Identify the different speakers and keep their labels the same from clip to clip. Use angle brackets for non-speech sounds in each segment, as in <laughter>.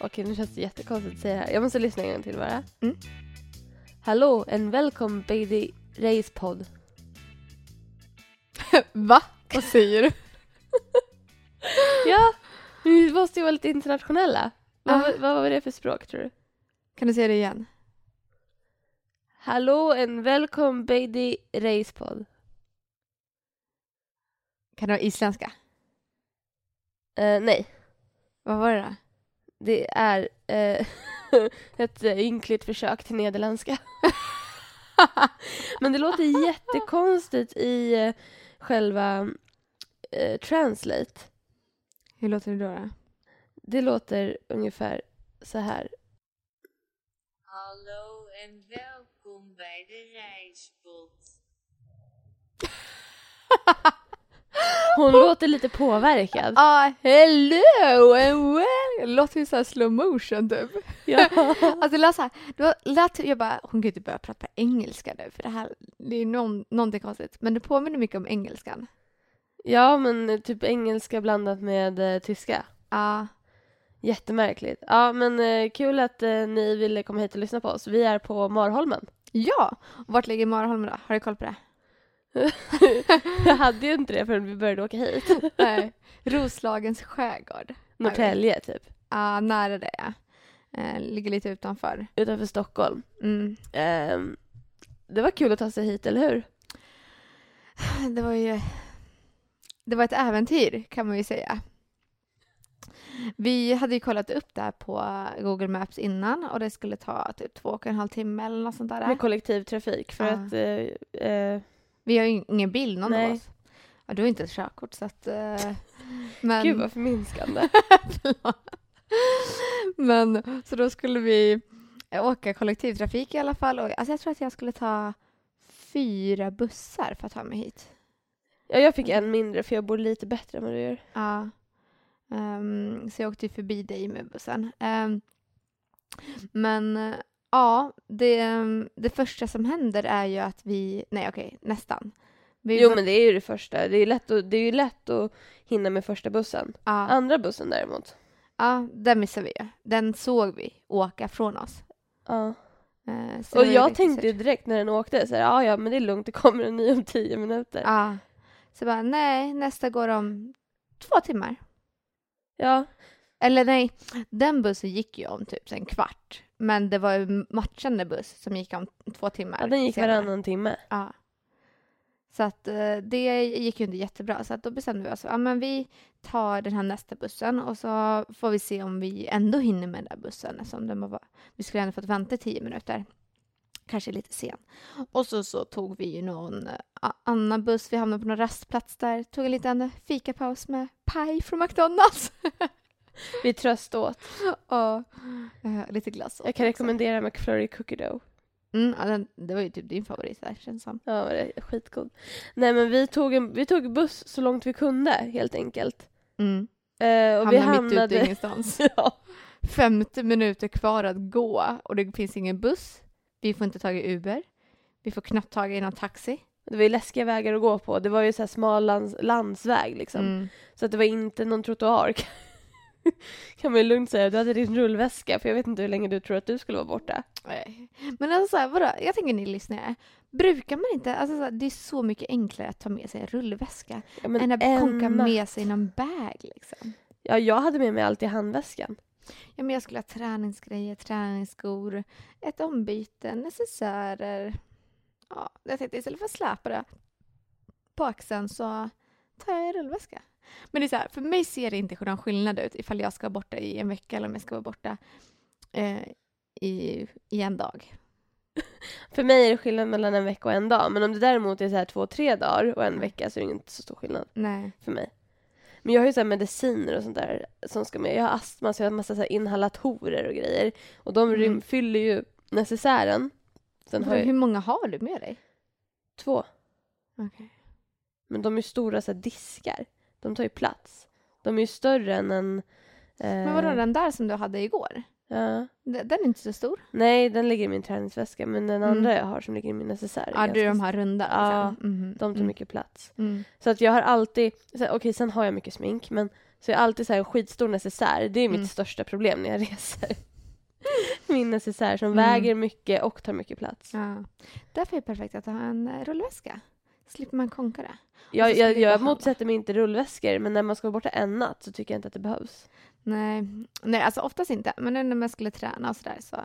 Speaker 1: Okej, nu känns det jättekonstigt att säga det här. Jag måste lyssna en gång till bara.
Speaker 2: Mm.
Speaker 1: Hallå and welcome baby Race podd. <laughs>
Speaker 2: Va? Vad säger du? <laughs>
Speaker 1: Ja, vi måste ju vara lite internationella. Vad,
Speaker 2: Ah.
Speaker 1: vad var det för språk tror du?
Speaker 2: Kan du säga det igen?
Speaker 1: Hallå and welcome baby Race podd.
Speaker 2: Kan du ha isländska?
Speaker 1: Eh, nej,
Speaker 2: Vad var det då?
Speaker 1: Det är eh, <laughs> ett eh, ynkligt försök till nederländska. <laughs> Men det låter jättekonstigt i eh, själva eh, translate.
Speaker 2: Hur låter det då? då?
Speaker 1: Det låter ungefär så här.
Speaker 3: Hallo en welkom bij de Reispot.
Speaker 1: Hon låter lite påverkad.
Speaker 2: Ah, hello and well! Låter ju såhär slow motion typ.
Speaker 1: Ja. <laughs>
Speaker 2: Alltså <laughs> det lät såhär, det var, lät, jag bara, hon kan ju inte börja prata engelska nu för det här, det är någon, någonting konstigt. Men det påminner mycket om engelskan.
Speaker 1: ja, men typ engelska blandat med eh, tyska.
Speaker 2: Ja.
Speaker 1: Jättemärkligt. Ja, men eh, kul att eh, ni ville komma hit och lyssna på oss. Vi är på Marholmen.
Speaker 2: Ja! Vart ligger Marholmen då? Har du koll på det? <laughs>
Speaker 1: Jag hade ju inte det förrän vi började åka hit.
Speaker 2: Nej. Roslagens skärgård.
Speaker 1: Norrtälje, typ.
Speaker 2: Ja, nära det ja. Eh, ligger lite utanför.
Speaker 1: Utanför Stockholm.
Speaker 2: Mm.
Speaker 1: Ehm, det var kul att ta sig hit, eller hur? <sighs>
Speaker 2: Det var ju... Det var ett äventyr kan man ju säga. Vi hade ju kollat upp det här på Google Maps innan och det skulle ta typ två och en halv timme eller något sånt där.
Speaker 1: Med kollektivtrafik. För
Speaker 2: Ja.
Speaker 1: att eh, eh,
Speaker 2: Vi har ju ingen bil någon
Speaker 1: Nej.
Speaker 2: av oss. Ja, du har inte ett körkort så att... eh, men...
Speaker 1: Gud vad förminskande. <laughs>
Speaker 2: Men så då skulle vi åka kollektivtrafik i alla fall. Och, alltså jag tror att jag skulle ta fyra bussar för att ta mig hit.
Speaker 1: Ja, jag fick en mindre för jag bor lite bättre än vad du gör.
Speaker 2: Ja. Ehm, så jag åkte ju förbi dig med bussen. Ehm, men eh, ja, det, det första som händer är ju att vi... Nej, okej, nästan. Vi
Speaker 1: Jo
Speaker 2: var-
Speaker 1: men det är ju det första. Det är ju lätt att, det är ju lätt att hinna med första bussen.
Speaker 2: ja,
Speaker 1: Andra bussen däremot.
Speaker 2: ja, den missade vi ju. Den såg vi åka från oss.
Speaker 1: Ja.
Speaker 2: Eh, så
Speaker 1: Och jag tänkte ju direkt när den åkte så här, ja ja men det är lugnt, det kommer en ny om tio minuter.
Speaker 2: Ja. Så bara, nej, nästa går om två timmar.
Speaker 1: Ja,
Speaker 2: Eller nej, den bussen gick ju om typ en kvart. Men det var ju matchande buss som gick om två timmar.
Speaker 1: ja den gick
Speaker 2: senare.
Speaker 1: varannan timme.
Speaker 2: Ja. Så att eh, det gick ju inte jättebra. Så att då bestämde vi oss för, ja men vi tar den här nästa bussen och så får vi se om vi ändå hinner med den där bussen eftersom den var, vi skulle ändå fått vänta tio minuter. Kanske lite sen. Och så, så tog vi ju någon eh, annan buss. Vi hamnade på någon rastplats där. Tog en liten fikapaus med paj från McDonalds. <laughs> <laughs>
Speaker 1: Vi tröst åt.
Speaker 2: och eh, lite glass. åt
Speaker 1: Jag kan
Speaker 2: också.
Speaker 1: rekommendera McFlurry Cookie Dough.
Speaker 2: Mm, ja, den, det var ju typ din favorit där känns som.
Speaker 1: Ja, det är skitgod. Nej men vi tog, en, vi tog buss så långt vi kunde helt enkelt.
Speaker 2: Mm.
Speaker 1: Eh, och vi
Speaker 2: Hamnade mitt ute
Speaker 1: hamnade...
Speaker 2: ingenstans. <laughs>
Speaker 1: ja.
Speaker 2: 50 minuter kvar att gå och det finns ingen buss. Vi får inte tag i Uber. Vi får knappt tag i någon taxi.
Speaker 1: Det var ju läskiga vägar att gå på. Det var ju så här smal lands, landsväg liksom.
Speaker 2: Mm.
Speaker 1: Så att det var inte någon trottoar. <laughs> <laughs> kan man ju lugnt säga. Du hade din rullväska för jag vet inte hur länge du tror att du skulle vara borta.
Speaker 2: Nej. Men alltså, så här, vadå? jag tänker ni lyssnare. Brukar man inte, alltså så här, det är så mycket enklare att ta med sig en rullväska
Speaker 1: Ja,
Speaker 2: än att
Speaker 1: en
Speaker 2: konka med sig någon bag liksom.
Speaker 1: Ja, jag hade med mig allt i handväskan.
Speaker 2: Ja, men jag skulle ha träningsgrejer, träningsskor, ett ombyte, necessärer. Ja, jag tänkte istället för att släpa det på axeln så tar jag en rullväska. Men det är så här, för mig ser det inte någon skillnad ut ifall jag ska vara borta i en vecka eller om jag ska vara borta eh, i, i en dag. <laughs>
Speaker 1: För mig är det skillnad mellan en vecka och en dag. Men om det däremot är så här två, tre dagar och en vecka så är det inte så stor skillnad
Speaker 2: Nej.
Speaker 1: för mig. Men jag har ju så mediciner och sånt där som ska med. Jag har astma så jag har massa så inhalatorer och grejer. Och de
Speaker 2: Mm.
Speaker 1: fyller ju necessären. Sen har
Speaker 2: Hur
Speaker 1: jag
Speaker 2: många har du med dig?
Speaker 1: två.
Speaker 2: Okej.
Speaker 1: Men de är stora så diskar. De tar ju plats. De är ju större än en... Eh,
Speaker 2: Men vadå, den där som du hade igår?
Speaker 1: Ja.
Speaker 2: Den är inte så stor.
Speaker 1: Nej, den ligger i min träningsväska, men den
Speaker 2: Mm.
Speaker 1: andra jag har som ligger i min necessär är
Speaker 2: Ja,
Speaker 1: ganska
Speaker 2: de här runda.
Speaker 1: Ja,
Speaker 2: liksom. Mhm.
Speaker 1: De tar
Speaker 2: Mm.
Speaker 1: mycket plats.
Speaker 2: Mm.
Speaker 1: Så att jag har alltid, okej sen har jag mycket smink men så jag har alltid så här en skitstor necessär. Det är mitt
Speaker 2: Mm.
Speaker 1: största problem när jag <laughs> reser. Min necessär som
Speaker 2: Mm.
Speaker 1: väger mycket och tar mycket plats.
Speaker 2: Ja. Därför är det perfekt att ha en eh, rullväska. Slipper man konka det.
Speaker 1: Jag,
Speaker 2: så ska
Speaker 1: jag, jag motsätter mig inte rullväskor men när man ska vara borta en natt så tycker jag inte att det behövs.
Speaker 2: Nej, nej alltså oftast inte. Men nu när man skulle träna och sådär så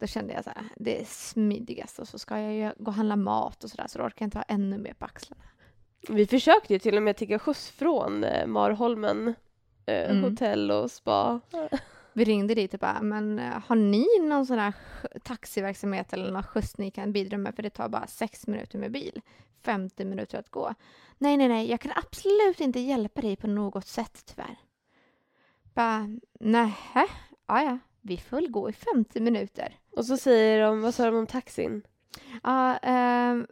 Speaker 2: då kände jag så här, det är smidigast och så ska jag ju gå och handla mat och sådär så då orkar jag inte ha ännu mer på axlarna.
Speaker 1: Vi försökte ju till och med tigga skjuts från eh, Marholmen eh,
Speaker 2: Mm.
Speaker 1: hotell och spa.
Speaker 2: Vi ringde dit och bara, men eh, har ni någon sån här taxiverksamhet eller någon skjuts ni kan bidra med? För det tar bara sex minuter med bil, 50 minuter att gå. Nej, nej, nej, jag kan absolut inte hjälpa dig på något sätt tyvärr. Bara, nähä, ja, ja, vi får väl gå i 50 minuter.
Speaker 1: Och så säger de, vad sa de om taxin?
Speaker 2: Ja,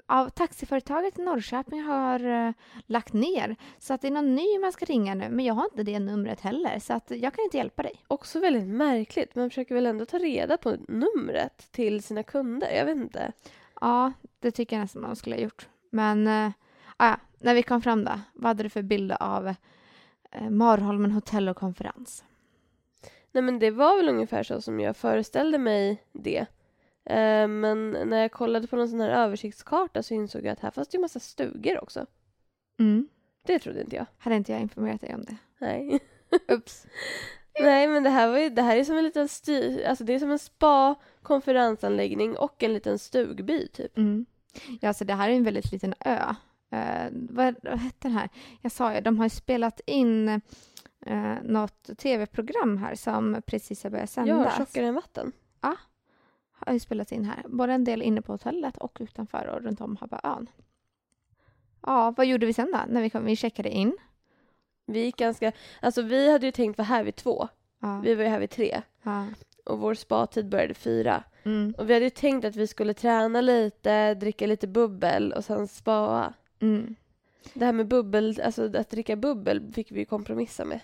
Speaker 2: ja, taxiföretaget i Norrköping har eh, lagt ner så att det är någon ny man ska ringa nu men jag har inte det numret heller så att jag kan inte hjälpa dig.
Speaker 1: Också väldigt märkligt. Man försöker väl ändå ta reda på numret till sina kunder. Jag vet inte.
Speaker 2: Ja, det tycker jag nästan man skulle ha gjort. Men eh, ja, när vi kom fram då, vad hade du för bild av eh, Marholmen hotell och konferens?
Speaker 1: Nej men det var väl ungefär så som jag föreställde mig det. Eh, men när jag kollade på någon sån här översiktskarta så insåg jag att här fanns det ju massa stugor också.
Speaker 2: Mm.
Speaker 1: Det trodde inte jag.
Speaker 2: Hade inte jag informerat dig om det?
Speaker 1: Nej. <laughs>
Speaker 2: Ups. <laughs>
Speaker 1: Nej men det här, var ju, det här är som en liten styr, alltså det är som en spa, konferensanläggning och en liten stugby typ.
Speaker 2: Mm. Ja, alltså det här är en väldigt liten ö. Eh, vad, vad hette den här? Jag sa ju, de har spelat in eh, något tv-program här som precis har börjat
Speaker 1: Ja,
Speaker 2: sändas.
Speaker 1: tjockare än vatten.
Speaker 2: Har ju spelats in här. Både en del inne på hotellet och utanför och runt om Habaön. Ja, vad gjorde vi sen då? När vi, kom, vi checkade in.
Speaker 1: Vi gick ganska, alltså vi hade ju tänkt vara här vid två.
Speaker 2: Ja.
Speaker 1: Vi var ju här vid tre.
Speaker 2: ja.
Speaker 1: Och vår spatid började fyra.
Speaker 2: Mm.
Speaker 1: Och vi hade ju tänkt att vi skulle träna lite, dricka lite bubbel och sen spaa.
Speaker 2: Mm.
Speaker 1: Det här med bubbel, alltså att dricka bubbel fick vi ju kompromissa med.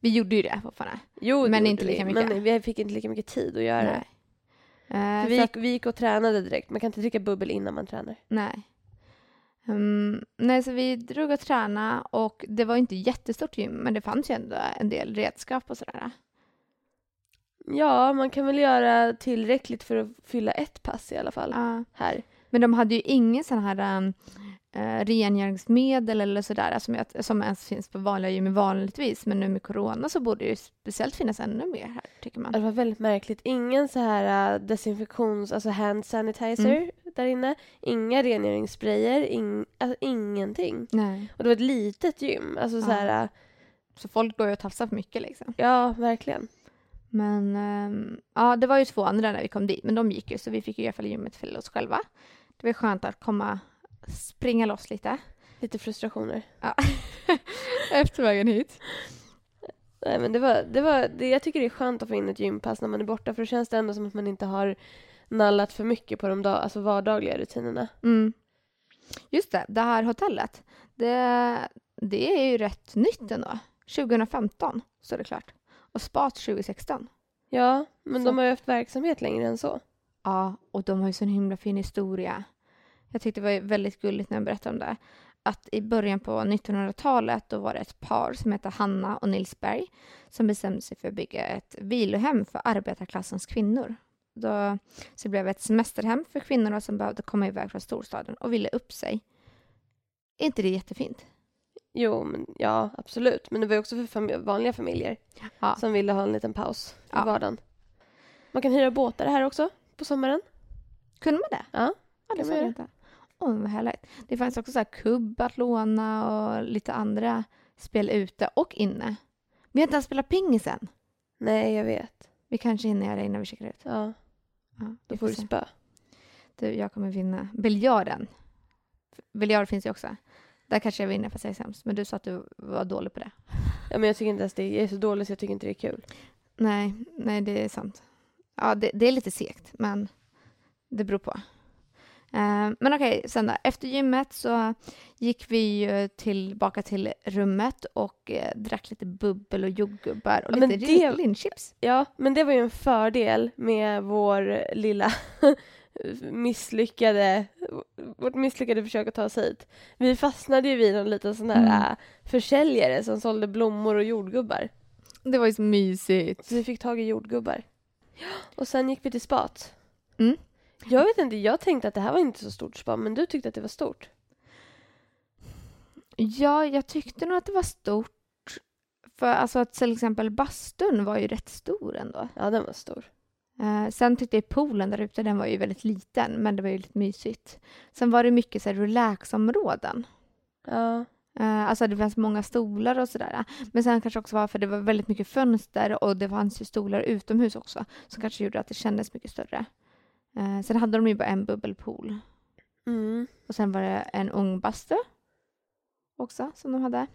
Speaker 2: Vi gjorde ju det fortfarande.
Speaker 1: Jo, det
Speaker 2: Men inte lika
Speaker 1: vi,
Speaker 2: mycket.
Speaker 1: Men vi fick inte lika mycket tid att göra det.
Speaker 2: Eh,
Speaker 1: vi, gick, vi gick och tränade direkt. Man kan inte dricka bubbel innan man tränar.
Speaker 2: nej. Mm, nej, så vi drog och tränade och det var inte jättestort gym men det fanns ju ändå en del redskap och sådär.
Speaker 1: Ja, man kan väl göra tillräckligt för att fylla ett pass i alla fall.
Speaker 2: Ja.
Speaker 1: Här.
Speaker 2: Men de hade ju ingen sån här um, uh, rengöringsmedel eller sådär som, jag, som ens finns på vanliga gym vanligtvis. Men nu med corona så borde det ju speciellt finnas ännu mer här, tycker man.
Speaker 1: Det var väldigt märkligt. Ingen så här äh, desinfektions, alltså hand sanitizer
Speaker 2: Mm.
Speaker 1: där inne. Inga rengöringssprayer, ing, alltså ingenting.
Speaker 2: Nej.
Speaker 1: Och det var ett litet gym. Alltså så
Speaker 2: Ja.
Speaker 1: här, äh,
Speaker 2: Så folk går ju och tafsar för mycket liksom.
Speaker 1: ja verkligen.
Speaker 2: Men ehm, ja, det var ju två andra när vi kom dit, men de gick ju så vi fick ju i alla fall gymmet för oss själva. Det var skönt att komma, springa loss lite.
Speaker 1: Lite frustrationer.
Speaker 2: Ja. <laughs> Efter vägen hit.
Speaker 1: Nej men det var, det var, det, jag tycker det är skönt att få in ett gympass när man är borta för då känns det ändå som att man inte har nallat för mycket på de dag, alltså vardagliga rutinerna.
Speaker 2: Mm. Just det, det här hotellet, det, det är ju rätt nytt ändå. 2015 så är det klart. Och spat 2016.
Speaker 1: Ja, men
Speaker 2: Så-
Speaker 1: de har ju haft verksamhet längre än så.
Speaker 2: Ja, och de har ju så en himla fin historia. Jag tyckte det var väldigt gulligt när jag berättade om det. Att i början på 1900-talet då var det ett par som hette Hanna och Nils Berg som bestämde sig för att bygga ett vilohem för arbetarklassens kvinnor. Då, så det blev ett semesterhem för kvinnorna som behövde komma iväg från storstaden och ville upp sig. Är inte det jättefint?
Speaker 1: Jo, men, ja absolut. Men det var ju också för fam- vanliga familjer
Speaker 2: Ja.
Speaker 1: som ville ha en liten paus i
Speaker 2: Ja.
Speaker 1: vardagen. Man kan hyra båtar här också på sommaren.
Speaker 2: Kunde man det?
Speaker 1: Ja,
Speaker 2: Ja, det såg
Speaker 1: man
Speaker 2: jag inte. Åh, vad härligt. Det fanns också så här kubb att låna och lite andra spel ute och inne. Vi har inte ens spelat pingis än.
Speaker 1: Nej, jag vet.
Speaker 2: Vi kanske hinner göra det innan vi checkar ut.
Speaker 1: Ja,
Speaker 2: Ja,
Speaker 1: då får du spö.
Speaker 2: Du, jag kommer vinna. Biljarden. Biljard finns ju också. Där kanske jag vinner fast jag är sämst. Men du sa att du var dålig på det.
Speaker 1: Ja, men jag tycker inte ens det. Jag är så dålig så jag tycker inte det är kul.
Speaker 2: Nej, nej det är sant. Ja, det, det är lite segt, men det beror på. Eh, men okej, sen då. Efter gymmet så gick vi ju tillbaka till rummet och eh, drack lite bubbel och jordgubbar och
Speaker 1: Ja,
Speaker 2: lite
Speaker 1: det-
Speaker 2: linchips.
Speaker 1: Ja, men det var ju en fördel med vår lilla <laughs> misslyckade, vårt misslyckade försök att ta oss hit. Vi fastnade ju vid någon liten sån här
Speaker 2: Mm.
Speaker 1: äh, försäljare som sålde blommor och jordgubbar.
Speaker 2: Det var ju så mysigt.
Speaker 1: Så vi fick tag i jordgubbar. Och sen gick vi till spat.
Speaker 2: Mm.
Speaker 1: Jag vet inte, jag tänkte att det här var inte så stort spa, men du tyckte att det var stort.
Speaker 2: Ja, jag tyckte nog att det var stort. För alltså att till exempel bastun var ju rätt stor ändå.
Speaker 1: Ja, den var stor.
Speaker 2: Eh, sen tyckte jag poolen där ute, den var ju väldigt liten, men det var ju lite mysigt. Sen var det mycket så här relaxområden.
Speaker 1: Ja,
Speaker 2: Eh, alltså det fanns många stolar och sådär. Men sen kanske också var för det var väldigt mycket fönster och det fanns ju stolar utomhus också. Som kanske gjorde att det kändes mycket större. Eh, sen hade de ju bara en bubbelpool.
Speaker 1: mm.
Speaker 2: Och sen var det en ungbastu också som de hade.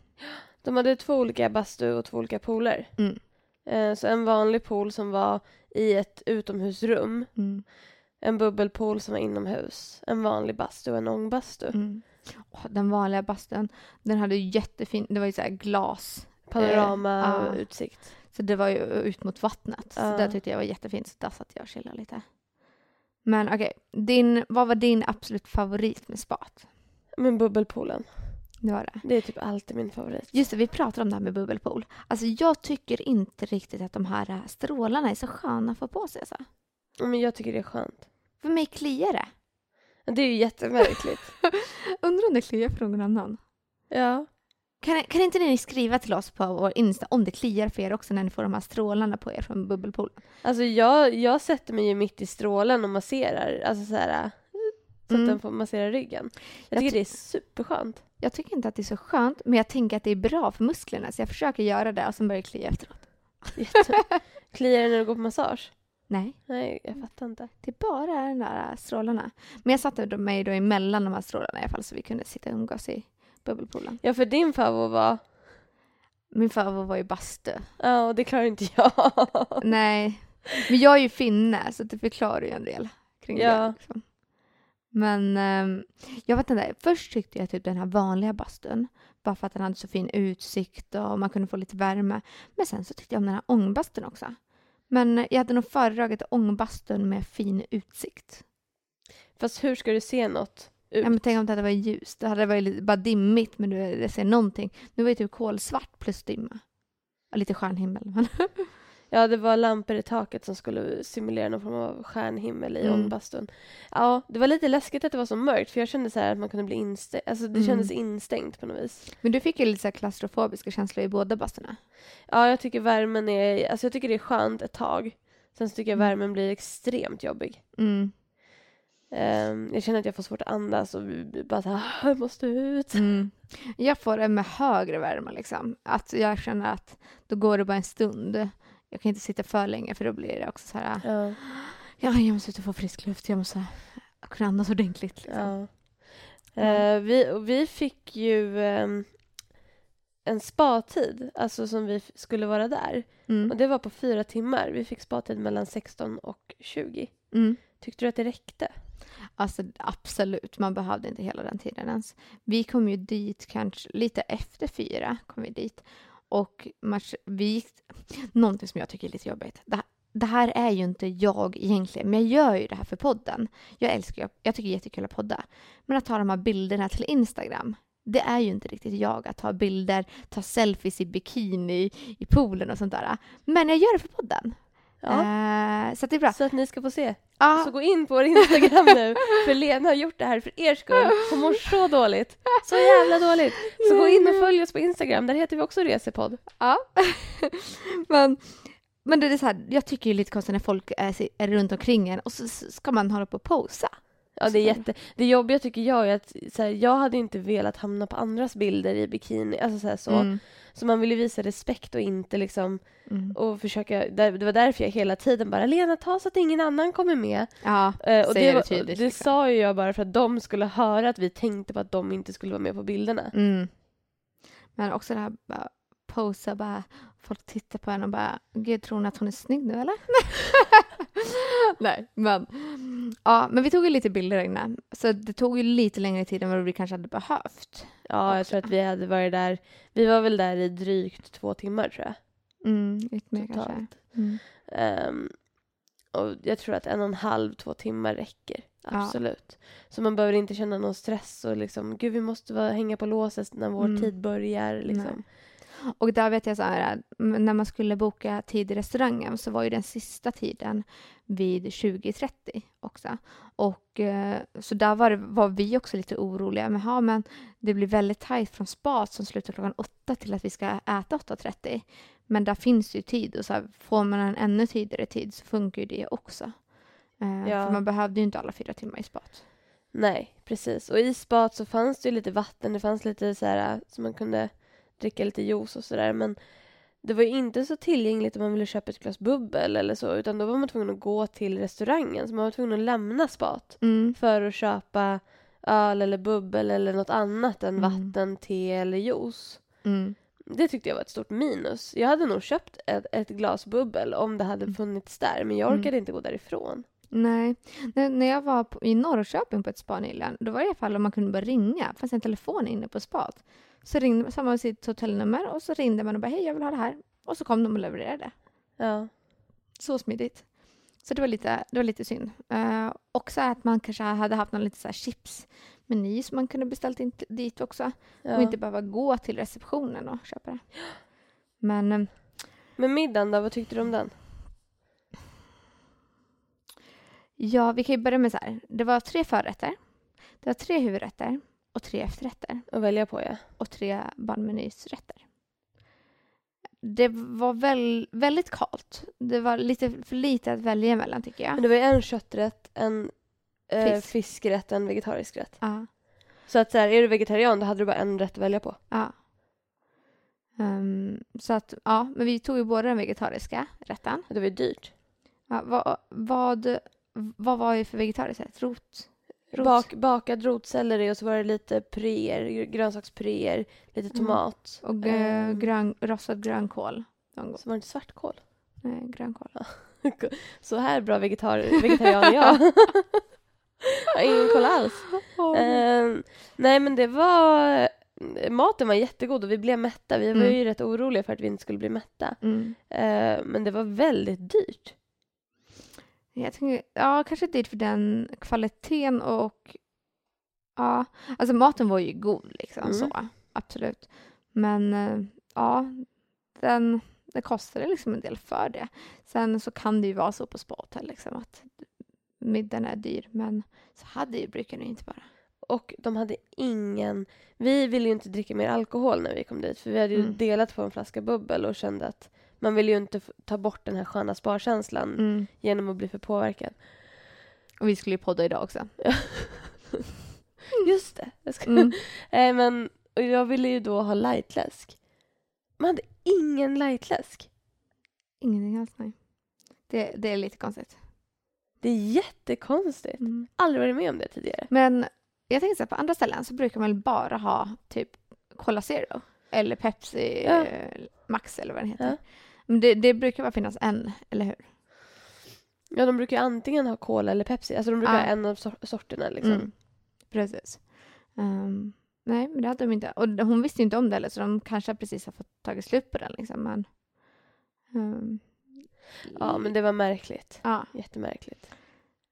Speaker 1: De hade två olika bastu och två olika pooler.
Speaker 2: Mm.
Speaker 1: Eh, Så en vanlig pool som var i ett utomhusrum.
Speaker 2: Mm.
Speaker 1: En bubbelpool som var inomhus. En vanlig bastu och en ångbastu.
Speaker 2: Mm. Åh, den vanliga bastun, den hade ju jättefin, det var ju så här glas.
Speaker 1: Panoramautsikt.
Speaker 2: Så det var ju ut mot vattnet. Så
Speaker 1: Ja.
Speaker 2: det tyckte jag var jättefint. Så där satt jag och chillade lite. Men okej, din, vad var din absolut favorit med spat?
Speaker 1: Men bubbelpoolen.
Speaker 2: Det var det.
Speaker 1: Det är typ alltid min favorit.
Speaker 2: Just det, vi pratar om det här med bubbelpool. Alltså jag tycker inte riktigt att de här äh, strålarna är så sköna att få på sig. Alltså.
Speaker 1: Men jag tycker det är skönt.
Speaker 2: För mig kliar det.
Speaker 1: Det är ju jättemärkligt. <laughs>
Speaker 2: Undrar om det kliar för någon annan.
Speaker 1: ja.
Speaker 2: Kan, kan inte ni skriva till oss på vår Insta om det kliar för er också när ni får de här strålarna på er från bubbelpoolen?
Speaker 1: Alltså jag, jag sätter mig ju mitt i strålen och masserar. Alltså så här. Så
Speaker 2: Mm.
Speaker 1: att den får massera ryggen. Jag
Speaker 2: Jag
Speaker 1: tycker
Speaker 2: ty-
Speaker 1: det är superskönt.
Speaker 2: Jag tycker inte att det är så skönt, men jag tänker att det är bra för musklerna så jag försöker göra det och sen börjar det klia efteråt. <laughs>
Speaker 1: Kliar det när du går på massage?
Speaker 2: Nej,
Speaker 1: Nej, jag fattar inte.
Speaker 2: det är bara de där äh, strålarna. Men jag satte mig då emellan de här strålarna i alla fall så vi kunde sitta och umgås i bubbelpoolen.
Speaker 1: Ja, för din favorit var...
Speaker 2: Min favorit var ju bastu.
Speaker 1: Ja, och det klarar inte jag. <laughs>
Speaker 2: Nej, men jag är ju finne så det förklarar ju en del kring
Speaker 1: Ja.
Speaker 2: det. Liksom. Men ehm, jag vet inte, först tyckte jag typ den här vanliga bastun bara för att den hade så fin utsikt och man kunde få lite värme. Men sen så tyckte jag om den här ångbastun också. Men jag hade nog föredragit ångbastun med fin utsikt.
Speaker 1: Fast hur ska du se något ut?
Speaker 2: Ja, men tänk om det hade varit ljust. Det hade varit bara dimmigt men du det ser någonting. Nu var det typ kolsvart plus dimma. Och lite stjärnhimmel. Men <laughs>
Speaker 1: Ja, det var lampor i taket som skulle simulera någon form av stjärnhimmel i
Speaker 2: Mm.
Speaker 1: ångbastun. Ja, det var lite läskigt att det var så mörkt för jag kände så här att man kunde bli instängd. Alltså det
Speaker 2: Mm.
Speaker 1: kändes instängt på något vis.
Speaker 2: Men du fick ju lite så här klaustrofobiska känslor i båda bastorna.
Speaker 1: Ja, jag tycker värmen är, alltså jag tycker det är skönt ett tag. Sen så tycker jag
Speaker 2: Mm.
Speaker 1: värmen blir extremt jobbig.
Speaker 2: Mm.
Speaker 1: Ehm, jag känner att jag får svårt att andas och bara så här, "Ah, jag måste ut.
Speaker 2: Mm. Jag får det med högre värme liksom. Att jag känner att då går det bara en stund. Jag kan inte sitta för länge för då blir det också så här.
Speaker 1: Ja,
Speaker 2: Ja, jag måste ut och få frisk luft. Jag måste kunna andas ordentligt. Liksom.
Speaker 1: ja. Eh, vi, och vi fick ju ehm, en spatid, alltså som vi skulle vara där. Och
Speaker 2: Mm.
Speaker 1: det var på fyra timmar. Vi fick spatid mellan 16 och 20.
Speaker 2: Mm.
Speaker 1: Tyckte du att det räckte?
Speaker 2: Alltså absolut, man behövde inte hela den tiden ens. Vi kom ju dit kanske lite efter fyra. kom vi dit. Och match, vi gick, någonting som jag tycker är lite jobbigt. Det, det här är ju inte jag egentligen, men jag gör ju det här för podden. Jag älskar ju, jag tycker det är jättekul att podda. Men att ta de här bilderna till Instagram, det är ju inte riktigt jag att ta bilder, ta selfies i bikini i poolen och sånt där. Men jag gör det för podden.
Speaker 1: Ja.
Speaker 2: Eh, så att det är bra.
Speaker 1: Så att ni ska få se.
Speaker 2: Ja,
Speaker 1: Så gå in på vår Instagram nu. <laughs> För Lena har gjort det här för er skull. Hon mår så dåligt. Så jävla dåligt. Så gå in och följ oss på Instagram. Där heter vi också Resepodd.
Speaker 2: Ja. <laughs> men, men det är så här, jag tycker ju lite konstigt när folk är, är runt omkring en och så ska man hålla på och posa.
Speaker 1: Ja, det är jätte... Det jobbiga tycker jag är att så här, jag hade inte velat hamna på andras bilder i bikini. Alltså så, här, så.
Speaker 2: Mm.
Speaker 1: så man vill ju visa respekt och inte liksom
Speaker 2: Mm.
Speaker 1: och försöka. Det var därför jag hela tiden bara Lena ta så att ingen annan kommer med.
Speaker 2: Ja,
Speaker 1: Eh, och det,
Speaker 2: det tydligt,
Speaker 1: det
Speaker 2: liksom.
Speaker 1: sa ju jag bara för att de skulle höra att vi tänkte på att de inte skulle vara med på bilderna.
Speaker 2: mm. Men också det här bara posa, bara folk tittar på en och bara gud tror hon att hon är snygg nu eller? <laughs> <laughs> Nej, men... Ja, men vi tog ju lite bilder innan. Så det tog ju lite längre tid än vad vi kanske hade behövt.
Speaker 1: Ja, jag tror att vi hade varit där. Vi var väl där i drygt två timmar tror jag.
Speaker 2: Mm, lite mer kanske.
Speaker 1: Totalt.
Speaker 2: Mm.
Speaker 1: Ehm, och jag tror att en och en halv, två timmar räcker.
Speaker 2: Ja.
Speaker 1: Absolut. Så man behöver inte känna någon stress och liksom, gud vi måste vara, hänga på låset när vår
Speaker 2: Mm.
Speaker 1: tid börjar. Liksom.
Speaker 2: Nej. Och där vet jag så här, när man skulle boka tid i restaurangen så var ju den sista tiden vid 20.30 också. Och eh, så där var, det, var vi också lite oroliga. Men, ja, men det blir väldigt tajt från spat som slutar klockan åtta till att vi ska äta 8.30. Men där finns ju tid och så här, får man en ännu tidigare tid så funkar ju det också. Eh,
Speaker 1: Ja.
Speaker 2: För man behövde ju inte alla fyra timmar i spat.
Speaker 1: Nej, precis. Och i spat så fanns det ju lite vatten, det fanns lite så här så man kunde dricka lite juice och sådär. Men det var ju inte så tillgängligt om man ville köpa ett glas bubbel eller så, utan då var man tvungen att gå till restaurangen. Så man var tvungen att lämna spat
Speaker 2: Mm.
Speaker 1: för att köpa öl eller bubbel eller något annat än
Speaker 2: Mm.
Speaker 1: vatten, te eller juice.
Speaker 2: Mm.
Speaker 1: Det tyckte jag var ett stort minus. Jag hade nog köpt ett, ett glas bubbel om det hade
Speaker 2: Mm.
Speaker 1: funnits där, men jag
Speaker 2: Mm.
Speaker 1: orkade inte gå därifrån.
Speaker 2: Nej. När, när jag var på, i Norrköping på ett spa nyligen, då var det i alla fall om man kunde bara ringa. Det fanns en telefon inne på spat. Så ringde sa man sitt hotellnummer och så ringde man och bara hej jag vill ha det här. Och så kom de och levererade.
Speaker 1: Ja.
Speaker 2: Så smidigt. Så det var lite, det var lite synd. Uh, också att man kanske hade haft någon lite så här chipsmeny som man kunde beställt in dit också.
Speaker 1: ja.
Speaker 2: Och inte behöva gå till receptionen och köpa det. Men eh,
Speaker 1: Men middagen då, vad tyckte du om den?
Speaker 2: ja, vi kan ju börja med så här. Det var tre förrätter. Det var tre huvudrätter och tre efterrätter.
Speaker 1: Att välja på ja.
Speaker 2: och tre barnmenysrätter. Det var väl, väldigt kallt. Det var lite för lite att välja emellan tycker
Speaker 1: Men
Speaker 2: jag.
Speaker 1: det var ju en kötträtt, en eh,
Speaker 2: Fisk.
Speaker 1: fiskrätt och en vegetarisk rätt.
Speaker 2: Ja.
Speaker 1: Så att så här, är du vegetarian då hade du bara en rätt att välja på.
Speaker 2: ja. Ehm, så att, ja, men vi tog ju både den vegetariska rätten.
Speaker 1: Det var ju dyrt.
Speaker 2: Ja, vad, vad, vad var det för vegetarisk rätt? Rot? Rot.
Speaker 1: Bak, bakad rotselleri och så var det lite puréer, grönsakspuréer, lite
Speaker 2: Mm.
Speaker 1: tomat.
Speaker 2: Och eh,
Speaker 1: Ehm,
Speaker 2: grön, rostad grönkål.
Speaker 1: Så var det inte svartkål.
Speaker 2: Nej, grönkål. <laughs>
Speaker 1: Så här bra vegetar- vegetarian jag. <laughs> jag har ingen koll alls. Ehm, nej men det var... Maten var jättegod och vi blev mätta. Vi var
Speaker 2: Mm.
Speaker 1: ju rätt oroliga för att vi inte skulle bli mätta.
Speaker 2: Mm.
Speaker 1: Ehm, men det var väldigt dyrt.
Speaker 2: Jag tänker, ja, kanske dyrt för den kvaliteten och ja, alltså maten var ju god liksom
Speaker 1: Mm.
Speaker 2: så, absolut. Men eh, ja, den, det kostade liksom en del för det. Sen så kan det ju vara så på spahotell liksom att middagen är dyr, men så hade ju brukar det inte vara.
Speaker 1: Och de hade ingen... Vi ville ju inte dricka mer alkohol när vi kom dit för vi hade ju
Speaker 2: Mm.
Speaker 1: delat på en flaska bubbel och kände att man vill ju inte ta bort den här sköna sparkänslan
Speaker 2: Mm.
Speaker 1: genom att bli för påverkad.
Speaker 2: Och vi skulle ju podda idag också.
Speaker 1: Just det. Jag ska...
Speaker 2: Mm.
Speaker 1: Nej, men och jag ville ju då ha lightläsk. Man hade ingen lightläsk.
Speaker 2: Ingenting alls, nej. Det, det är lite konstigt.
Speaker 1: Det är jättekonstigt.
Speaker 2: Mm.
Speaker 1: Aldrig varit med om det tidigare.
Speaker 2: Men jag tänker så här, på andra ställen så brukar man väl bara ha typ Cola Zero eller Pepsi
Speaker 1: Ja.
Speaker 2: eh, Max eller vad den heter.
Speaker 1: Ja.
Speaker 2: Men det, det brukar bara finnas en, eller hur?
Speaker 1: Ja, de brukar ju antingen ha cola eller Pepsi. Alltså de brukar
Speaker 2: Ja.
Speaker 1: ha en av sor- sorterna liksom.
Speaker 2: Mm. Precis. Ehm, nej, men det hade de inte. Och hon visste ju inte om det heller så de kanske precis har fått tagit slut på den liksom. Men, ehm,
Speaker 1: Ja, men det var märkligt.
Speaker 2: ja.
Speaker 1: Jättemärkligt.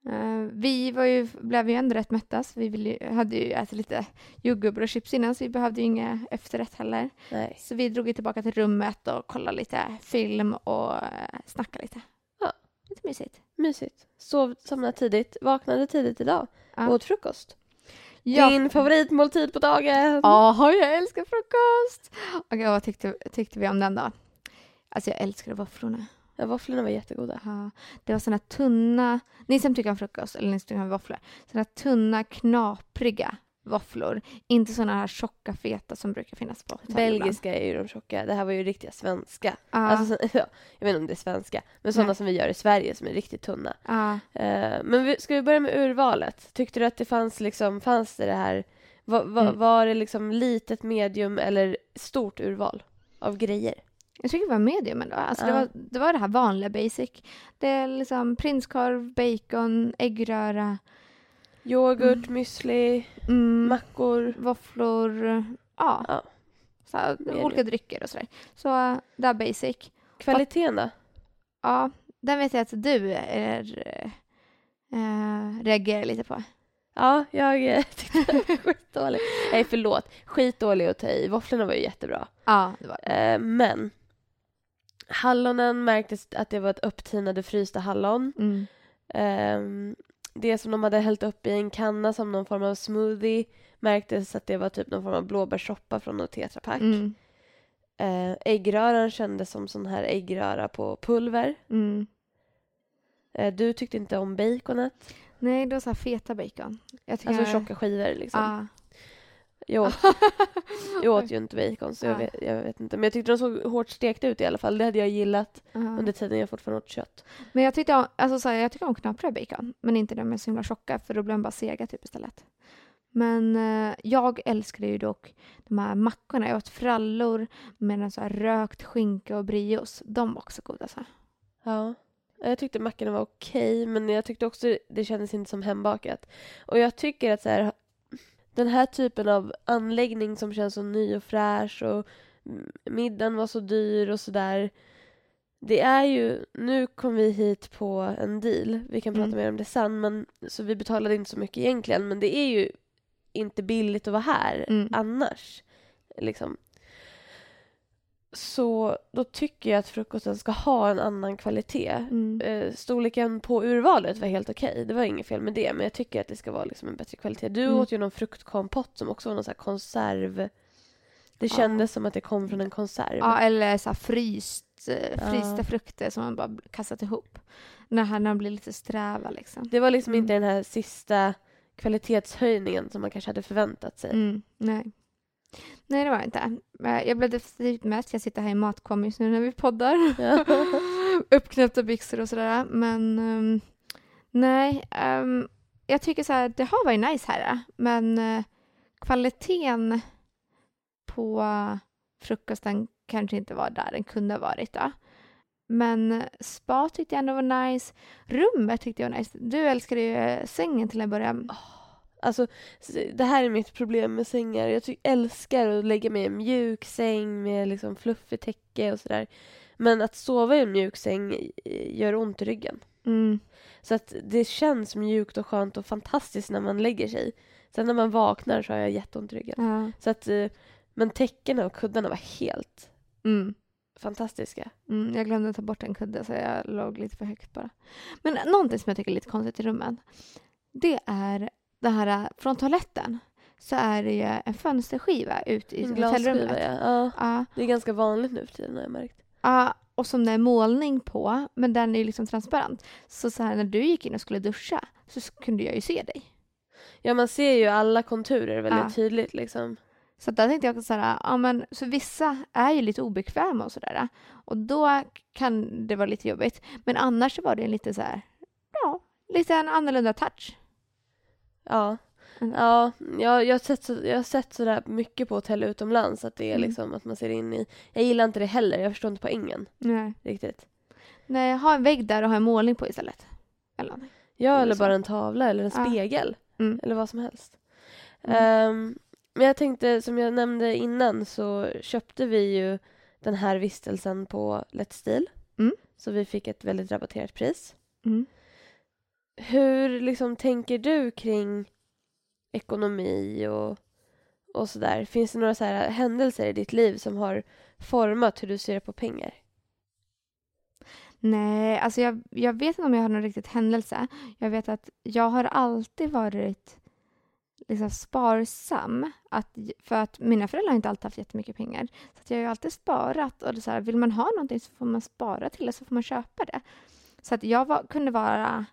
Speaker 2: Eh, vi var ju, blev ju ändå rätt mätta så vi ju- hade ju ätit lite jordgubbar och chips innan så vi behövde ju inga efterrätt heller.
Speaker 1: Nej.
Speaker 2: Så vi drog tillbaka till rummet och kollade lite film och eh, snackade lite.
Speaker 1: Ja.
Speaker 2: Lite mysigt.
Speaker 1: Mysigt. Sov, somnade tidigt, vaknade tidigt idag.
Speaker 2: Ja.
Speaker 1: Åt frukost.
Speaker 2: Ja.
Speaker 1: Din favoritmåltid på dagen.
Speaker 2: Jaha, jag älskar frukost! Okej, vad tyckte, tyckte vi om den då? Alltså jag älskade våfflorna.
Speaker 1: Ja, våfflorna var jättegoda.
Speaker 2: Ja, det var såna tunna, ni som tycker om frukost eller ni som tycker om våfflor, såna tunna knapriga våfflor. Inte såna här tjocka feta som brukar finnas på hotell ibland.
Speaker 1: Belgiska är ju de tjocka. Det här var ju riktiga svenska.
Speaker 2: Ja,
Speaker 1: Alltså, så- ja, <laughs> jag vet inte om det är svenska, men sådana
Speaker 2: Nej.
Speaker 1: som vi gör i Sverige som är riktigt tunna.
Speaker 2: ja.
Speaker 1: Eh, men vi, ska vi börja med urvalet? Tyckte du att det fanns liksom, fanns det det här, va, va,
Speaker 2: Mm.
Speaker 1: var det liksom litet, medium eller stort urval av grejer?
Speaker 2: Jag tycker det var medium ändå. Alltså det,
Speaker 1: Ja.
Speaker 2: var, det var det här vanliga basic. Det är liksom prinskorv, bacon, äggröra,
Speaker 1: Yoghurt, müsli,
Speaker 2: mm,
Speaker 1: mackor.
Speaker 2: våfflor, ja.
Speaker 1: Ja.
Speaker 2: Så
Speaker 1: Medium.
Speaker 2: olika drycker och sådär. Så det är basic.
Speaker 1: Kvaliteten då?
Speaker 2: Ja, den vet jag att du är, äh, reagerar lite på.
Speaker 1: Ja, jag eh, <laughs> tyckte den var skitdålig. Nej, förlåt. Skitdålig att ta i. Våfflorna var ju jättebra.
Speaker 2: Ja, det var det.
Speaker 1: Eh, men hallonen märktes att det var ett upptinade frysta hallon.
Speaker 2: Mm.
Speaker 1: Ehm, det som de hade hällt upp i en kanna som någon form av smoothie märktes att det var typ någon form av blåbärssoppa från något tetrapack.
Speaker 2: Mm.
Speaker 1: Eh, äggröran kändes som sån här äggröra på pulver.
Speaker 2: Mm.
Speaker 1: Eh, du tyckte inte om baconet,
Speaker 2: Nej, det var så feta bacon. Jag
Speaker 1: alltså tjocka skivor liksom.
Speaker 2: Ja.
Speaker 1: Jag, åt, <laughs> jag åt ju inte bacon så jag
Speaker 2: Ja.
Speaker 1: vet, jag vet inte. Men jag tyckte de såg hårt stekta ut i alla fall. Det hade jag gillat
Speaker 2: Ja.
Speaker 1: under tiden jag fortfarande åt kött.
Speaker 2: Men jag tyckte om, alltså så här, jag tycker om knapriga bacon, men inte de är så himla tjocka för då blir de bara sega typ istället. Men eh, jag älskade ju dock de här mackorna. Jag åt frallor med en så här rökt skinka och brios. De var också goda. Så. här.
Speaker 1: Ja. Jag tyckte mackorna var okej, men jag tyckte också det kändes inte som hembakat. Och jag tycker att så här, den här typen av anläggning som känns så ny och fräsch och middagen var så dyr och sådär. Det är ju, nu kom vi hit på en deal, vi kan prata
Speaker 2: Mm.
Speaker 1: mer om det sen, men, så vi betalade inte så mycket egentligen, men det är ju inte billigt att vara här
Speaker 2: Mm.
Speaker 1: annars. Liksom. Så då tycker jag att frukosten ska ha en annan kvalitet.
Speaker 2: Mm.
Speaker 1: Eh, storleken på urvalet var helt okej, det var inget fel med det, men jag tycker att det ska vara liksom en bättre kvalitet. Du
Speaker 2: Mm.
Speaker 1: åt ju någon fruktkompott som också var någon så konserv. Det
Speaker 2: Ja.
Speaker 1: kändes som att det kom från en konserv.
Speaker 2: Ja, eller så fryst, eh, frysta
Speaker 1: Ja.
Speaker 2: frukter som man bara kastat ihop. När här- när de blir lite sträva liksom.
Speaker 1: Det var liksom
Speaker 2: Mm.
Speaker 1: inte den här sista kvalitetshöjningen som man kanske hade förväntat sig.
Speaker 2: Mm, nej. Nej, det var det inte. Eh, Jag blev definitivt mest. Jag sitter här i matkom just nu när vi poddar.
Speaker 1: Ja. <laughs>
Speaker 2: Uppknäppta byxor och sådär. Men ehm, nej, ehm, jag tycker så här, det har varit nice här. Men eh, kvaliteten på frukosten kanske inte var där den kunde ha varit. Då. Men eh, spa tyckte jag ändå var nice. Rummet tyckte jag var nice. Du älskade ju eh, sängen till en början.
Speaker 1: Alltså, det här är mitt problem med sängar. Jag älskar att lägga mig i en mjuk säng med liksom fluffigt täcke och sådär. Men att sova i en mjuk säng eh, gör ont i ryggen.
Speaker 2: Mm.
Speaker 1: Så att det känns mjukt och skönt och fantastiskt när man lägger sig. Sen när man vaknar så har jag jätteont i ryggen.
Speaker 2: Ja.
Speaker 1: Så att, eh, men täckena och kuddarna var helt
Speaker 2: Mm.
Speaker 1: fantastiska.
Speaker 2: Mm, jag glömde ta bort en kudde så jag låg lite för högt bara. Men någonting som jag tycker är lite konstigt i rummen. Det är det här från toaletten. Så är det ju en fönsterskiva ut i hotellrummet.
Speaker 1: ja. ja.
Speaker 2: Ja,
Speaker 1: Det är ganska vanligt nu för tiden har jag märkt.
Speaker 2: ja, och som det är målning på, men den är ju liksom transparent. Så, så här, när du gick in och skulle duscha så kunde jag ju se dig.
Speaker 1: Ja, man ser ju alla konturer väldigt
Speaker 2: Ja.
Speaker 1: tydligt liksom.
Speaker 2: Så där tänkte jag också så här, ja men så vissa är ju lite obekväma och sådär. Och då kan det vara lite jobbigt. Men annars så var det en lite så här, ja, lite en annorlunda touch.
Speaker 1: Ja.
Speaker 2: Mm.
Speaker 1: Ja, jag, jag, har sett så, jag har sett sådär mycket på hotell utomlands att det är
Speaker 2: Mm.
Speaker 1: liksom att man ser in i... Jag gillar inte det heller, jag förstår inte poängen
Speaker 2: Nej.
Speaker 1: riktigt.
Speaker 2: Nej, ha en vägg där och ha en målning på istället. Eller.
Speaker 1: Ja,
Speaker 2: Eller
Speaker 1: bara en tavla eller en
Speaker 2: Ja.
Speaker 1: spegel.
Speaker 2: Mm.
Speaker 1: Eller vad som helst. Ehm, men jag tänkte, som jag nämnde innan så köpte vi ju den här vistelsen på Steel.
Speaker 2: Mm.
Speaker 1: Så vi fick ett väldigt rabatterat pris. Hur liksom tänker du kring ekonomi och, och sådär? Finns det några så här händelser i ditt liv som har format hur du ser på pengar?
Speaker 2: Nej, alltså jag, jag vet inte om jag har någon riktigt händelse. Jag vet att jag har alltid varit liksom sparsam. Att, för att mina föräldrar har inte alltid haft jättemycket pengar. Så att jag har ju alltid sparat. Och det så här, vill man ha någonting så får man spara till det, så får man köpa det. Så att jag var, kunde vara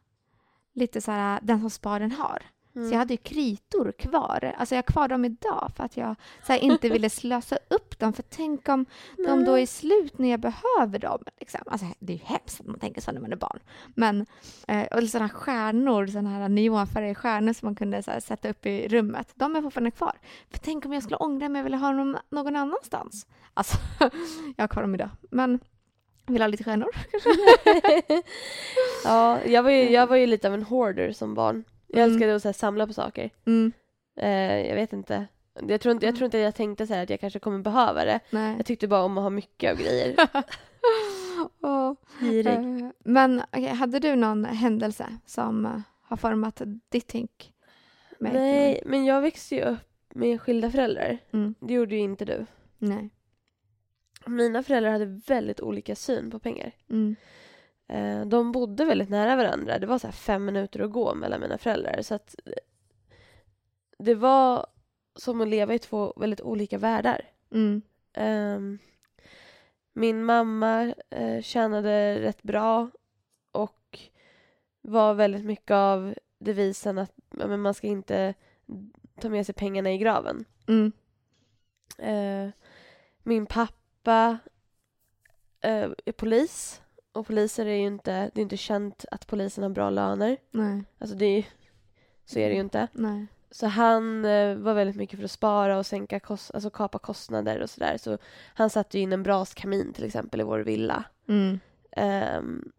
Speaker 2: lite så här, den som sparen har. Så jag hade ju kritor kvar. Alltså jag har kvar dem idag för att jag så här, inte ville <laughs> slösa upp dem. För tänk om de då är slut när jag behöver dem. Liksom. Alltså, det är ju hemskt att man tänker så när man är barn. Men, eh, och sådana stjärnor, sådana här neonfärgade stjärnor som man kunde här, sätta upp i rummet. De är fortfarande kvar. För tänk om jag skulle ångra mig och vilja ha dem någon annanstans. Alltså, <laughs> jag har kvar dem idag. Men vill ha lite stjärnor kanske? <laughs>
Speaker 1: Ja, jag var, ju, jag var ju lite av en hoarder som barn. Jag
Speaker 2: Mm.
Speaker 1: älskade att så här, samla på saker.
Speaker 2: Mm,
Speaker 1: Eh, jag vet inte. Jag tror inte jag, tror inte jag tänkte så här att jag kanske kommer behöva det.
Speaker 2: nej.
Speaker 1: Jag tyckte bara om att ha mycket av grejer. <laughs>
Speaker 2: Åh.
Speaker 1: Girig.
Speaker 2: Eh, Men okej, hade du någon händelse som eh, har format ditt tänk?
Speaker 1: Nej, men jag växte ju upp med skilda föräldrar.
Speaker 2: Mm.
Speaker 1: Det gjorde ju inte du.
Speaker 2: Nej.
Speaker 1: Mina föräldrar hade väldigt olika syn på pengar.
Speaker 2: Mm.
Speaker 1: Eh, de bodde väldigt nära varandra. Det var så här fem minuter att gå mellan mina föräldrar. Så att eh, det var som att leva i två väldigt olika världar.
Speaker 2: Mm.
Speaker 1: Ehm, min mamma uh, tjänade rätt bra och var väldigt mycket av devisen att men man ska inte ta med sig pengarna i graven.
Speaker 2: Mm.
Speaker 1: Eh, min pappa eh, är polis och poliser är ju inte, det är inte känt att polisen har bra löner.
Speaker 2: Nej.
Speaker 1: Alltså det är så är det ju inte.
Speaker 2: Nej.
Speaker 1: Så han eh, var väldigt mycket för att spara och sänka kost, alltså kapa kostnader och sådär. Så han satte ju in en braskamin till exempel i vår villa.
Speaker 2: Mm.
Speaker 1: Ehm,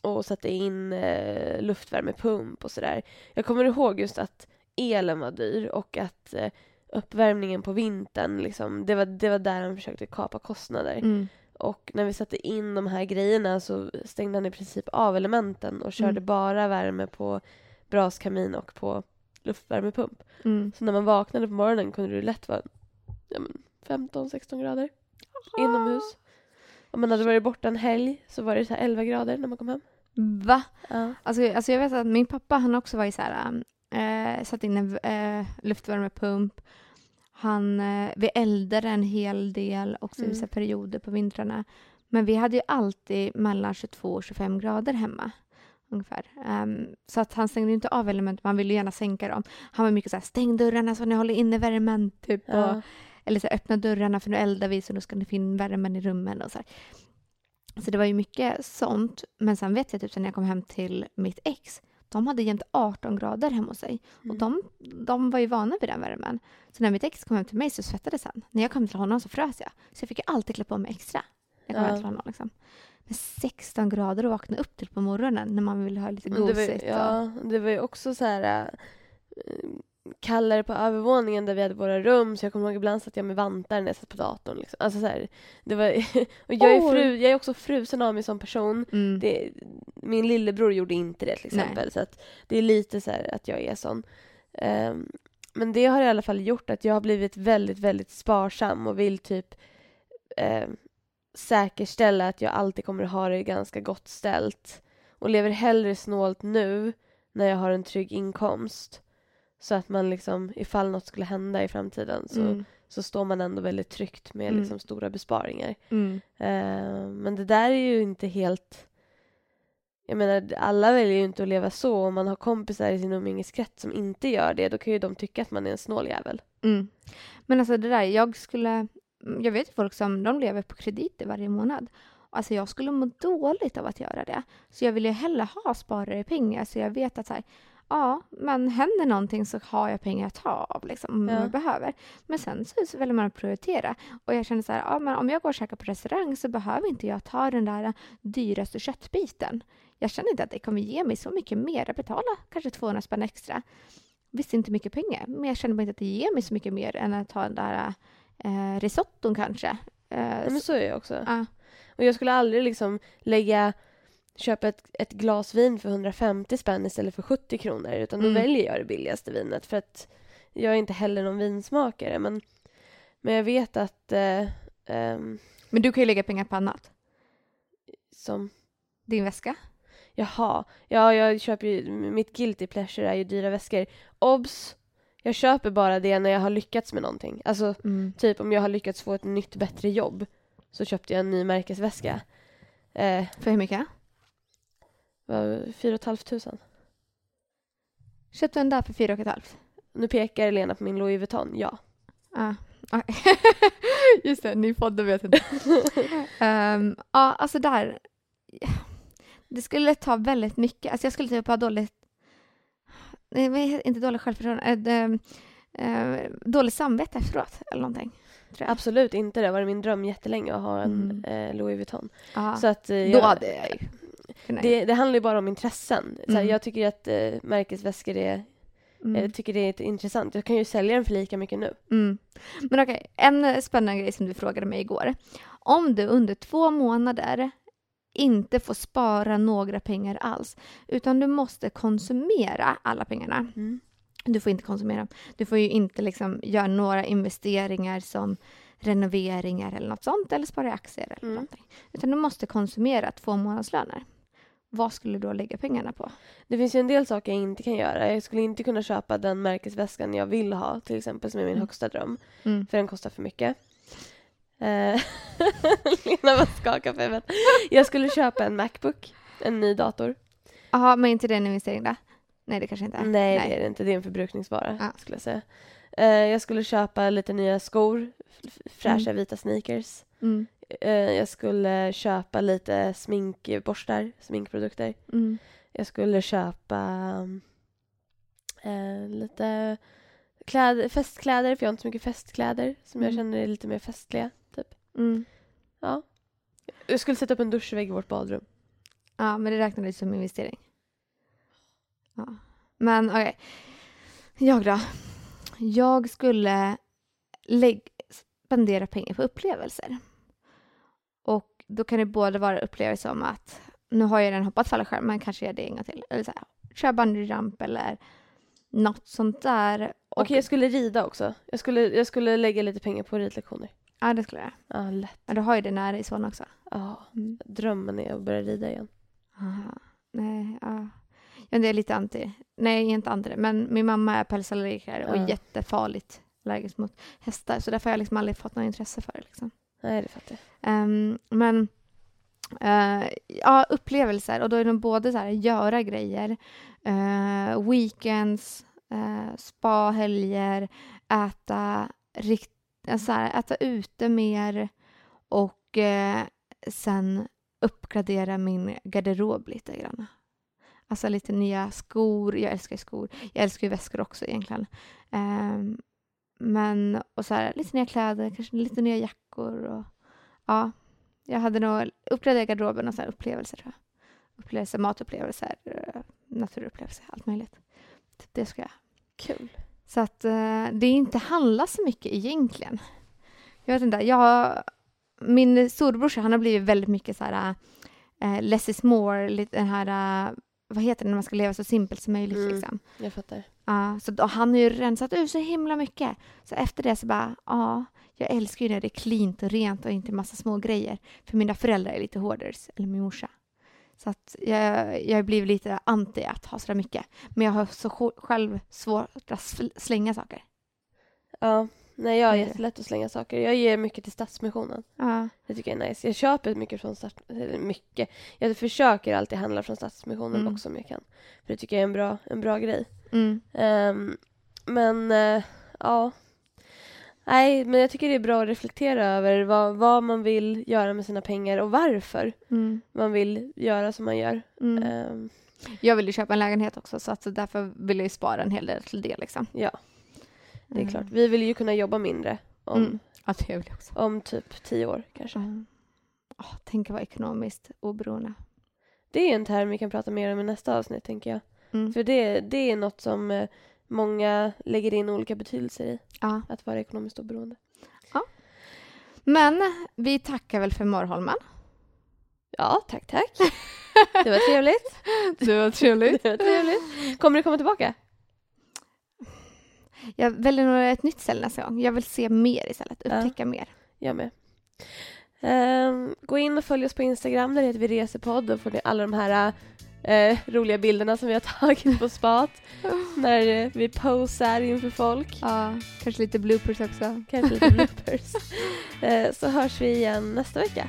Speaker 1: och satte in eh, luftvärmepump och sådär. Jag kommer ihåg just att elen var dyr och att eh, uppvärmningen på vintern, liksom, det, var, det var där han försökte kapa kostnader.
Speaker 2: Mm.
Speaker 1: Och när vi satte in de här grejerna så stängde han i princip av elementen och körde
Speaker 2: Mm.
Speaker 1: bara värme på braskamin och på luftvärmepump.
Speaker 2: Mm.
Speaker 1: Så när man vaknade på morgonen kunde det lätt vara ja, men 15-16 grader inomhus. Om man hade varit borta en helg så var det så här 11 grader när man kom hem.
Speaker 2: Va?
Speaker 1: Ja.
Speaker 2: Alltså, alltså jag vet att min pappa han också var ju så här, äh, satt in en äh, luftvärmepump. Han, äh, vi eldade en hel del också
Speaker 1: Mm.
Speaker 2: vissa perioder på vintrarna. Men vi hade ju alltid mellan 22 och 25 grader hemma. Ungefär. Ehm, så att han stängde inte av element, man ville gärna sänka dem. Han var mycket så här, stäng dörrarna så ni håller inne värmen. Typ, och,
Speaker 1: Ja.
Speaker 2: eller så här, öppna dörrarna för nu eldar vi så nu ska ni få in värmen i rummen och så här. Så det var ju mycket sånt. Men sen vet jag typ sen när jag kom hem till mitt ex, de hade jämt 18 grader hemma hos sig. Och
Speaker 1: Mm.
Speaker 2: de, de var ju vana vid den värmen. Så när mitt ex kom hem till mig så svettades han. När jag kom till honom så frös jag. Så jag fick ju alltid klä på mig extra. Jag kom
Speaker 1: Ja.
Speaker 2: till honom liksom. Men 16 grader att vakna upp till på morgonen när man vill ha lite
Speaker 1: Men det var,
Speaker 2: gosigt. och-
Speaker 1: ja, det var ju också så här äh, kallare på övervåningen där vi hade våra rum så jag kommer ihåg ibland satt jag med vantar när jag satt på datorn. Liksom. Alltså så här, det var, <laughs> och jag är, fru, jag är också frusen av mig som person.
Speaker 2: Mm.
Speaker 1: Det, min lillebror gjorde inte det till
Speaker 2: Nej.
Speaker 1: exempel. Så att det är lite så här att jag är sån. Ehm, men det har i alla fall gjort att jag har blivit väldigt, väldigt sparsam och vill typ ehm, säkerställa att jag alltid kommer att ha det ganska gott ställt. Och lever hellre snålt nu när jag har en trygg inkomst. Så att man liksom, ifall något skulle hända i framtiden så,
Speaker 2: Mm.
Speaker 1: så står man ändå väldigt tryggt med
Speaker 2: Mm.
Speaker 1: liksom stora besparingar.
Speaker 2: Mm.
Speaker 1: Eh, men det där är ju inte helt... Jag menar, alla väljer ju inte att leva så. Om man har kompisar i sin umgängeskrets som inte gör det, då kan ju de tycka att man är en snål jävel.
Speaker 2: Mm. Men alltså det där, jag skulle... Jag vet folk som de lever på krediter varje månad. Alltså jag skulle må dåligt av att göra det. Så jag vill ju hellre ha sparade pengar så jag vet att så här, ja, men händer någonting så har jag pengar att ta av liksom, om
Speaker 1: Ja.
Speaker 2: jag behöver. Men sen så, väljer man att prioritera. Och jag känner så här, ja, men om jag går och käkar på restaurang så behöver inte jag ta den där dyraste köttbiten. Jag känner inte att det kommer ge mig så mycket mer. Jag betalar kanske 200 spänn extra. Visst inte mycket pengar, men jag känner inte att det ger mig så mycket mer än att ta den där eh, risotton kanske. Eh,
Speaker 1: Nej, men
Speaker 2: så
Speaker 1: är jag också.
Speaker 2: ja.
Speaker 1: Och jag skulle aldrig liksom lägga köpa ett, ett glas vin för 150 spänn istället för 70 kronor utan då
Speaker 2: Mm.
Speaker 1: väljer jag det billigaste vinet för att jag är inte heller någon vinsmakare men, men jag vet att eh, ehm,
Speaker 2: Men du kan ju lägga pengar på annat.
Speaker 1: som
Speaker 2: Din väska.
Speaker 1: Jaha, ja jag köper ju, mitt guilty pleasure är ju dyra väskor. Obs! Jag köper bara det när jag har lyckats med någonting. Alltså
Speaker 2: Mm.
Speaker 1: typ om jag har lyckats få ett nytt bättre jobb så köpte jag en ny märkesväska. Eh,
Speaker 2: För hur mycket?
Speaker 1: Var fyra och ett halvt tusen.
Speaker 2: Köpte du en där för fyra och ett halvt?
Speaker 1: Nu pekar Lena på min Louis Vuitton, ja.
Speaker 2: Ja. <laughs> Just det, ni poddar vet inte. <laughs> Ehm, ja, alltså där. Det skulle ta väldigt mycket. Alltså jag skulle typ ha dåligt... Nej, inte dåligt självförtroende. Äh, dåligt samvete efteråt eller någonting.
Speaker 1: Absolut inte, det har varit min dröm jättelänge att ha en
Speaker 2: Mm.
Speaker 1: eh, Louis Vuitton.
Speaker 2: Ja,
Speaker 1: Så att, eh,
Speaker 2: då hade jag ju
Speaker 1: det, det handlar ju bara om intressen. Så här,
Speaker 2: Mm.
Speaker 1: Jag tycker att eh, märkesväskor är,
Speaker 2: Mm.
Speaker 1: jag tycker det är intressant. Jag kan ju sälja den för lika mycket nu.
Speaker 2: Mm. Men okej, en eh, spännande grej som du frågade mig igår. Om du under två månader inte får spara några pengar alls, utan du måste konsumera alla pengarna. Du får inte konsumera. Du får ju inte liksom göra några investeringar som renoveringar eller något sånt, eller spara i aktier eller
Speaker 1: Mm.
Speaker 2: någonting. Utan du måste konsumera två månadslöner. Vad skulle du då lägga pengarna på?
Speaker 1: Det finns ju en del saker jag inte kan göra. Jag skulle inte kunna köpa den märkesväskan jag vill ha, till exempel, som är min
Speaker 2: Mm.
Speaker 1: högsta dröm.
Speaker 2: Mm.
Speaker 1: För den kostar för mycket. Eh, <laughs> Lena bara skakar på huvudet. Jag skulle köpa en Macbook, en ny dator.
Speaker 2: Jaha, men inte det en investering då? Nej, det kanske inte är.
Speaker 1: Nej, det är det inte. Det är en förbrukningsvara,
Speaker 2: Ja.
Speaker 1: skulle jag säga. Eh, jag skulle köpa lite nya skor, fräscha vita sneakers.
Speaker 2: Mm.
Speaker 1: Eh, jag skulle köpa lite sminkborstar, sminkprodukter.
Speaker 2: Mm.
Speaker 1: Jag skulle köpa eh, lite kläder, festkläder, för jag har inte så mycket festkläder som jag
Speaker 2: Mm.
Speaker 1: känner är lite mer festliga. Typ.
Speaker 2: Mm.
Speaker 1: Ja. Jag skulle sätta upp en duschvägg i vårt badrum.
Speaker 2: Ja, men det räknades som investering. Ja. Men okej. Jag då? Jag skulle lägg- spendera pengar på upplevelser. Och då kan det både vara upplevelser som att nu har jag redan hoppat fallskärm, men kanske gör det en gång till. Eller så här, köra bungyjump eller något sånt där. Och,
Speaker 1: Okej, jag skulle rida också. Jag skulle, jag skulle lägga lite pengar på ridlektioner.
Speaker 2: Ja, det skulle jag.
Speaker 1: Ja, lätt.
Speaker 2: Men du har ju det nära i Solna också.
Speaker 1: Ja,
Speaker 2: Mm.
Speaker 1: drömmen är att börja rida igen.
Speaker 2: Aha. Nej, ja. ja. Det är lite anti. Nej, inte anti det, men min mamma är pälsallergiker och
Speaker 1: Ja.
Speaker 2: jättefarligt allergisk mot hästar. Så därför har jag liksom aldrig fått något intresse för det. Liksom.
Speaker 1: Nej, det fattar jag.
Speaker 2: Um, men uh, ja, upplevelser. Och då är de både så här, göra grejer, uh, weekends, eh, uh, spa, helger, äta, rikt, alltså så här, äta ute mer och uh, sen uppgradera min garderob lite grann. Alltså lite nya skor. Jag älskar skor. Jag älskar ju väskor också egentligen. Um, men, och så här, lite nya kläder, kanske lite nya jackor och ja. Jag hade nog uppgraderat garderoben och så upplevelser tror jag. Upplevelser, matupplevelser, naturupplevelser, allt möjligt. Typ Det ska jag.
Speaker 1: Kul.
Speaker 2: Så att eh, det inte handlar så mycket egentligen. Jag vet inte, jag, min storebrorsa han har blivit väldigt mycket så här uh, less is more, lite den här, eh, vad heter det när man ska leva så simpelt som möjligt
Speaker 1: Mm.
Speaker 2: liksom.
Speaker 1: Jag fattar.
Speaker 2: Ja, så då, han har ju rensat ut så himla mycket. Så efter det så bara, ja, jag älskar ju när det är cleant och rent och inte massa små grejer. För mina föräldrar är lite hoarders, eller min morsa. Så att jag, jag blir lite anti att ha så där mycket. Men jag har så sj- själv svårt att sl- slänga saker.
Speaker 1: Ja, nej jag har jättelätt att slänga saker. Jag ger mycket till Stadsmissionen.
Speaker 2: Ja.
Speaker 1: Det tycker jag är nice. Jag köper mycket från Stads... eller mycket. Jag försöker alltid handla från Stadsmissionen
Speaker 2: Mm.
Speaker 1: också om jag kan. För det tycker jag är en bra, en bra grej.
Speaker 2: Mm.
Speaker 1: Ehm, men eh, ja. Nej, men jag tycker det är bra att reflektera över vad, vad man vill göra med sina pengar och varför
Speaker 2: Mm.
Speaker 1: man vill göra som man gör. Ehm,
Speaker 2: Jag vill ju köpa en lägenhet också så att därför vill jag spara en hel del till det liksom.
Speaker 1: ja, det är
Speaker 2: Mm.
Speaker 1: klart. Vi vill ju kunna jobba mindre om,
Speaker 2: Mm. Ja, det vill jag också.
Speaker 1: om typ tio år kanske.
Speaker 2: Mm. Åh, tänk att vara ekonomiskt oberoende.
Speaker 1: Det är en term vi kan prata mer om i nästa avsnitt, tänker jag.
Speaker 2: Mm.
Speaker 1: För det, det är något som eh, många lägger in olika betydelser i,
Speaker 2: Ja.
Speaker 1: att vara ekonomiskt oberoende.
Speaker 2: Men vi tackar väl för Morrholmen.
Speaker 1: Ja, tack, tack. Det var trevligt. <laughs>
Speaker 2: Det var trevligt.
Speaker 1: Det var trevligt. Kommer du komma tillbaka?
Speaker 2: Jag väljer nog ett nytt ställe nästa gång. Jag vill se mer istället,
Speaker 1: Ja.
Speaker 2: upptäcka mer.
Speaker 1: Jag med. Ehm, gå in och följ oss på Instagram, där heter vi Resepodd. Då får ni alla de här eh, roliga bilderna som vi har <laughs> tagit på spat. <laughs> när eh, vi posar inför folk.
Speaker 2: Ja, kanske lite bloopers också.
Speaker 1: Kanske lite <laughs> bloopers. Eh, så hörs vi igen nästa vecka.